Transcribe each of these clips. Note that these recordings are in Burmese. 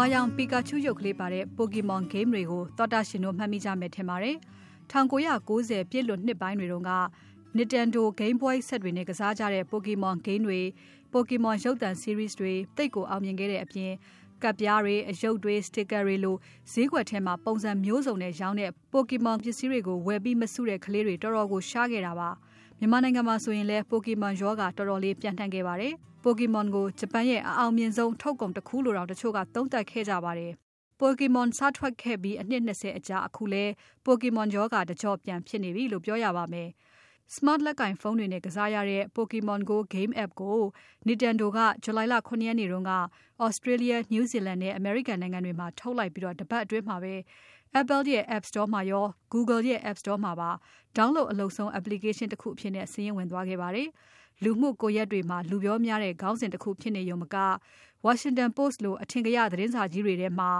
ဝါရောင်ပီကာချူရုပ်ကလေးပါတဲ့ Pokemon Game တွေကို သောတာရှင်တို့ မှတ်မိကြမယ်ထင်ပါတယ်။1990 ပြည့်လွန်နှစ်ပိုင်းတွေတုန်းက Nintendo Game Boy ဆက်တွေနဲ့ကစားကြတဲ့ Pokemon Game တွေ Pokemon ရုပ်သံ Series တွေတိတ်ကိုအောင်မြင်ခဲ့တဲ့အပြင်ကပ်ပြားတွေအယုတ်တွေ sticker တွေလို ဈေးကွက်ထဲမှာ ပုံစံမျိုးစုံနဲ့ရောင်းတဲ့ Pokemon ပစ္စည်းတွေကို ဝယ်ပြီးမစုတဲ့ကလေးတွေ တော်တော်ကို ရှားခဲ့တာပါ မြန်မာနိုင်ငံမှာဆိုရင်လည်း Pokemon ရောဂါ တော်တော်လေးပြန့်နှံ့ခဲ့ပါတယ် Pokemon ကိုဂျပန်ရဲ့အအောင်မြင်ဆုံးထုတ်ကုန်တစ်ခုလို့တော့တချို့ကသုံးသပ်ခဲ့ကြပါတယ် Pokemon စထွက်ခဲ့ပြီးအနှစ်20အကြာအခုလဲ Pokemon ရောဂါတကြော့ပြန်ဖြစ်နေပြီလို့ပြောရပါမယ်။ Smart လက်ကင်ဖုန်းတွေနဲ့ကစားရတဲ့ Pokemon Go Game App ကို Nintendo က July လ ၇ ရက်နေ့တုန်းက Australia, New Zealand နဲ့ American နိုင်ငံတွေမှာထုတ်လိုက်ပြီး တပတ်အတွင်းမှာပဲ Apple ရဲ့ App Store မှာရော Google ရဲ့ App Store မှာပါ download အလုပ်ဆုံး application တခုအဖြစ် စာရင်းဝင်သွားခဲ့ပါတယ်။ လူမှုကွန်ရက်တွေမှာ လူပြောများတဲ့ ခေါင်းစဉ်တခုဖြစ်နေရုံမက Washington Post လို အထင်ကရသတင်းစာကြီးတွေထဲမှာ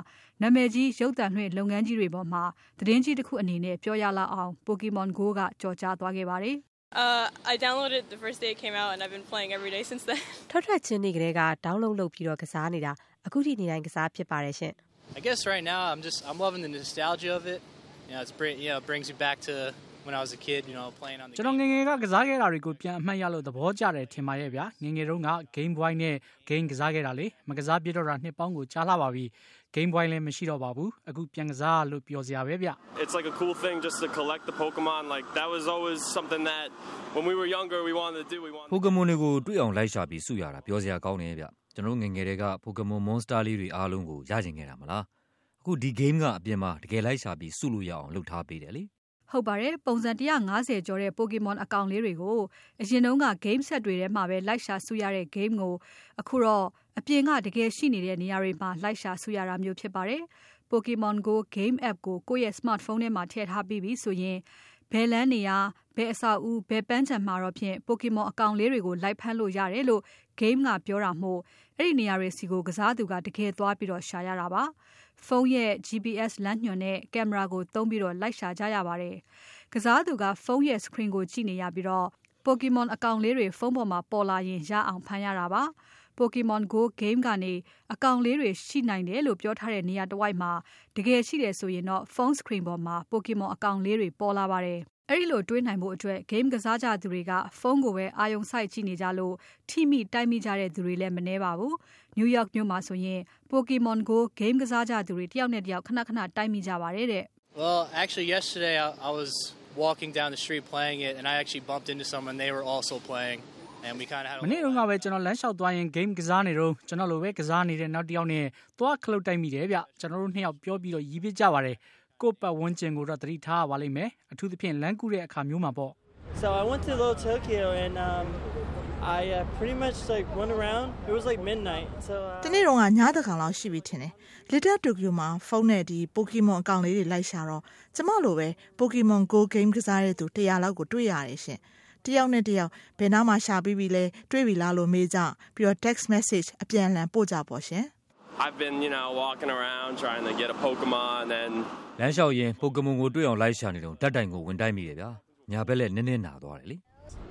နာမည်ကြီး ရုပ်သံလွှင့်လုပ်ငန်းကြီးတွေပေါ်မှာ သတင်းကြီးတခုအနေနဲ့ ပြောရလောက်အောင် Pokemon Go ကကျော်ကြားသွားခဲ့ပါတယ်။ Uh, I downloaded the first day it came out and I've been playing every day since then. ထွက်ထွက်ချင်းနေ့ကလေးက download လုပ်ပြီးတော့ကစားနေတာ အခုထိ နေတိုင်းကစားဖြစ်ပါတယ်ရှင် I guess right now I'm just I'm loving the nostalgia of it. You know, it's bring you know, it brings me back to when I was a kid, you know, playing on the ကျွန်တော်င game. ငယ်ကကစားခဲ့တာတွေကိုပြန်အမှတ်ရလို့သဘောကျတယ်ထင်ပါရဲ့ဗျာငငယ်တုန်းက Game Boy နဲ့ Game ကစားခဲ့တာလေမကစားပြတော့တာနှစ်ပေါင်းကိုကြားလာပါပြီ Game Boy လည်းမရှိတော့ပါဘူးအခုပြန်ကစားလို့ပြောစရာပဲဗျ It's like a cool thing just to collect the Pokemon. Like that was always something that when we were younger we wanted to do. We wanted. ပိုကမွန်တွေကိုတွေ့အောင်လိုက်ရှာပြီးစုရတာပြောစရာကောင်းတယ်ဗျကျွန်တော်တို့ငယ်ငယ်တည်းကပိုကမွန်မွန်စတာလေးတွေအားလုံးကိုရကျင်ခဲ့တာမလားအခုဒီ game ကအပြင်မှာတကယ်လိုက်ရှာပြီးစုလို့ရအောင်လုပ်ထားပေးတယ်လေ ဟုတ်ပါတယ် ပုံစံ150ကျော်တဲ့ Pokemon အကောင့်လေးတွေကို အရင်တုန်းက game set တွေထဲမှာပဲ လိုက်ရှာစုရတဲ့ game ကို အခုတော့ အပြင်က တကယ်ရှိနေတဲ့ နေရာတွေမှာ လိုက်ရှာစုရတာမျိုးဖြစ်ပါတယ်။ Pokemon Go game app ကို ကိုယ့်ရဲ့ smartphone ထဲမှာ ထည့်ထားပြီးပြီဆိုရင် ဘယ်လမ်းနေရာ ဘယ်အဆောက်အဦဘယ်ပန်းခြံမှာတော့ဖြင့် Pokemon အကောင့်လေးတွေကို လိုက်ဖမ်းလို့ရတယ်လို့ game ကပြောတာမို့ အဲ့ဒီနေရာတွေစီကို ကစားသူက တကယ်သွားပြီးတော့ရှာရတာပါ။ ဖုန်းရဲ့ GPS လမ်းညွှန်တဲ့ ကင်မရာကိုသုံးပြီးတော့လိုက်ရှာကြရပါတယ်။ကစားသူက ဖုန်းရဲ့ screen ကိုကြည့်နေရပြီးတော့ Pokemon အကောင့်လေးတွေ ဖုန်းပေါ်မှာ ပေါ်လာရင် ရအောင်ဖမ်းရတာပါ။ Pokemon Go game ကနေ အကောင့်လေးတွေ ရှိနိုင်တယ်လို့ ပြောထားတဲ့ နေရာတစ်ဝိုက်မှာ တကယ်ရှိတယ်ဆိုရင်တော့ phone screen ပေါ်မှာ Pokemon အကောင့်လေးတွေ ပေါ်လာပါတယ်။ အဲ့ဒီလိုတွေးနိုင်ဖို့အတွက် game ကစားကြသူတွေက ဖုန်းကိုပဲ အာရုံစိုက်ကြည့်နေကြလို့ ထိမိ တိုက်မိကြတဲ့သူတွေလည်း မနှဲပါဘူး။ New York မြို့မှာဆိုရင် Pokemon Go game ကစားကြသူတွေ တယောက်နဲ့တယောက် ခဏခဏ တိုက်မိကြပါတယ်တဲ့ Well, actually yesterday I, I was walking down the street playing it and I actually bumped into someone they were also playing and we kind of had a မနေ့တုန်းကပဲ ကျွန်တော်လမ်းလျှောက်သွားရင် game ကစားနေတော့ကျွန်တော်လိုပဲ ကစားနေတဲ့ နောက်တစ်ယောက်နဲ့ သွားခလုတ်တိုက်မိတယ်ဗျ ကျွန်တော်တို့နှစ်ယောက်ပြောပြီးတော့ရီးပစ်ကြပါတယ် ကိုယ့်ပတ်ဝန်းကျင်ကိုတော့သတိထားရပါလိမ့်မယ်အထူးသဖြင့်လမ်းကူးတဲ့အခါမျိုးမှာပေါ့ So I went to Little Tokyo and um, I uh, pretty much like went around. It was like midnight. So တ uh, နေ့တော့ကညတကောင်လောက်ရှိပြီထင်တယ်။ Little Tokyo မှာဖုန်းနဲ့ဒီ Pokemon အကောင့်လေးတွေလိုက်ရှာတော့ကျမလိုပဲ Pokemon Go game ကစားတဲ့သူ100လောက်ကိုတွေ့ရတယ်ရှင်။တယောက်နဲ့တယောက်ဘယ်နားမှာရှာပြီးပြီလဲတွေ့ပြီလားလို့မေးကြပြီးတော့ text message အပြန်အလှန်ပို့ကြပေါ့ရှင်။ I've been you know walking around trying to get a Pokemon and လမ်းလျှောက်ရင်ပိုကမွန်ကိုတွေ့အောင်လိုက်ရှာနေတော့တက်တိုင်ကိုဝင်တိုက်မိတယ်ဗျာညာဘက်လက်နည်းနည်းနာသွားတယ်လေ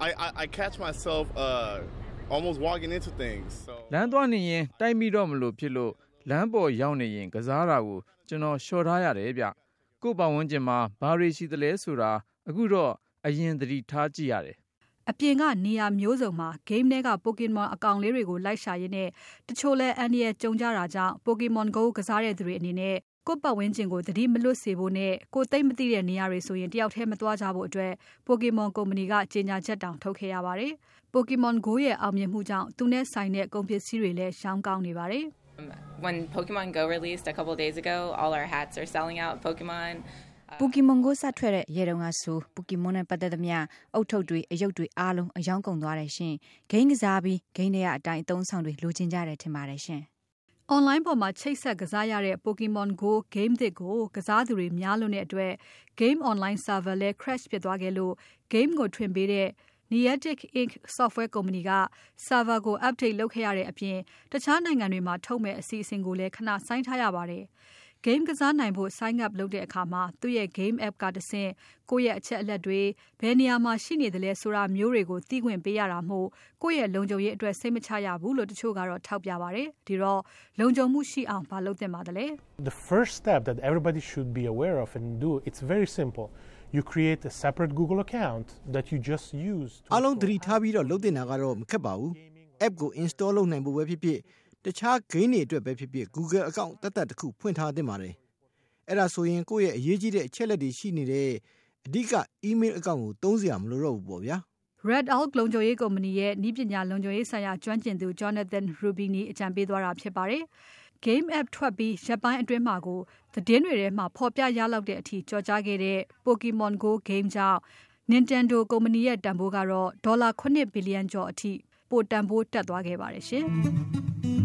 I, I, I catch myself uh, almost walking into things. So လမ်းသွားနေရင်တိုက်မိတော့မလို့ဖြစ်လို့လမ်းပေါ်ရောက်နေရင်ကစားတာကိုကျွန်တော်လျှော်ထားရတယ်ဗျကို့ပတ်ဝန်းကျင်မှာဘာတွေရှိသလဲဆိုတာအခုတော့အရင်သတိထားကြည့်ရတယ် အပြင်ကနေရာမျိုးစုံမှာ game ထဲက Pokemon အကောင်လေးတွေကို လိုက်ရှာရင်းနဲ့တချို့လဲအန္တရာယ်ကြုံကြတာကြောင့် Pokemon Go ကစားတဲ့သူတွေအနေနဲ့ ကိုယ့်ပတ်ဝန်းကျင်ကို သတိမလွတ်စေဖို့နဲ့ ကိုယ်သိမ့်မသိတဲ့နေရာတွေဆိုရင် တယောက်တည်းမသွားကြဖို့အတွက် Pokemon ကုမ္ပဏီက ကြေညာချက်တောင် ထုတ်ခဲ့ရပါတယ်။ Pokemon Go ရဲ့အောင်မြင်မှုကြောင့် သူနဲ့ဆိုင်တဲ့ ကုန်ပစ္စည်းတွေလည်း ရောင်းကောင်းနေပါတယ်။ When Pokemon Go released a couple of days ago, all our hats are selling out Pokemon. Pokemon Go စထွက်တဲ့ရေတုံကဆို Pokemon နဲ့ပတ်သက်သမျှအုတ်ထုတ်တွေအယုတ်တွေအားလုံးအယောင်းကုန်သွားတယ်ရှင်။ဂိမ်းကစားပြီးဂိမ်းတွေကအတိုင်းအသုံးဆောင်တွေလိုချင်ကြတယ်ထင်ပါတယ်ရှင်။ online ပေါ်မှာချိတ်ဆက်ကစားရတဲ့ Pokemon Go game သစ်ကိုကစားသူတွေများလွန်းတဲ့အတွက် game online server လဲ crash ဖြစ်သွားခဲ့လို့ game ကိုထွင်ပေးတဲ့ Niantic Inc. software ကုမ္ပဏီက server ကို update လုပ်ခဲ့ရတဲ့အပြင်တခြားနိုင်ငံတွေမှာထုတ်မဲ့အစီအစဉ်ကိုလည်းခဏဆိုင်းထားရပါတယ်။ game ကစားနိုင်ဖို့ sign up လုပ်တဲ့အခါမှာသူ့ရဲ့ game app ကတဆင့် ကိုယ့်ရဲ့အချက်အလက်တွေ ဘယ်နေရာမှာ ရှိနေသလဲဆိုတာမျိုးတွေကို သိခွင့်ပေးရတာမို့ ကိုယ့်ရဲ့လုံခြုံရေးအတွက် စိတ်မချရဘူးလို့ တချို့ကတော့ ထောက်ပြပါတယ်။ဒီတော့ လုံခြုံမှုရှိအောင် ဘာလုပ်သင့်ပါသလဲ။ The first step that everybody should be aware of and do it's very simple. You create a separate Google account that you just use အားလုံးသတိထားပြီးတော့လုပ်တင်တာကတော့မခက်ပါဘူး app ကို install လုပ်နိုင်ဖို့ပဲဖြစ်ဖြစ် တခြား game တွေအတွက်ပဲဖြစ်ဖြစ် Google account တတ်တတ်တစ်ခုဖွင့်ထားသင့်ပါတယ်အဲ့ဒါဆိုရင်ကိုယ့်ရဲ့အရေးကြီးတဲ့အချက်လက်တွေရှိနေတဲ့အဓိက email account ကိုသုံးစရာမလိုတော့ဘူးပေါ့ဗျာ Red Elk လုံခြုံရေးကုမ္ပဏီရဲ့ဤပညာလုံခြုံရေးဆိုင်ရာကျွမ်းကျင်သူ Jonathan Rubini အကြံပေးသွားတာဖြစ်ပါတယ်။ Game app ထွက်ပြီးရက်ပိုင်းအတွင်းမှာကိုသတင်းတွေထဲမှာဖော်ပြရလောက်တဲ့အထိကြော်ကြားခဲ့တဲ့ Pokemon Go game ကြောင့် Nintendo ကုမ္ပဏီရဲ့တန်ဖိုးကတော့ဒေါ်လာ9ဘီလီယံကျော်အထိပိုတန်ဖိုးတက်သွားခဲ့ပါတယ်ရှင်။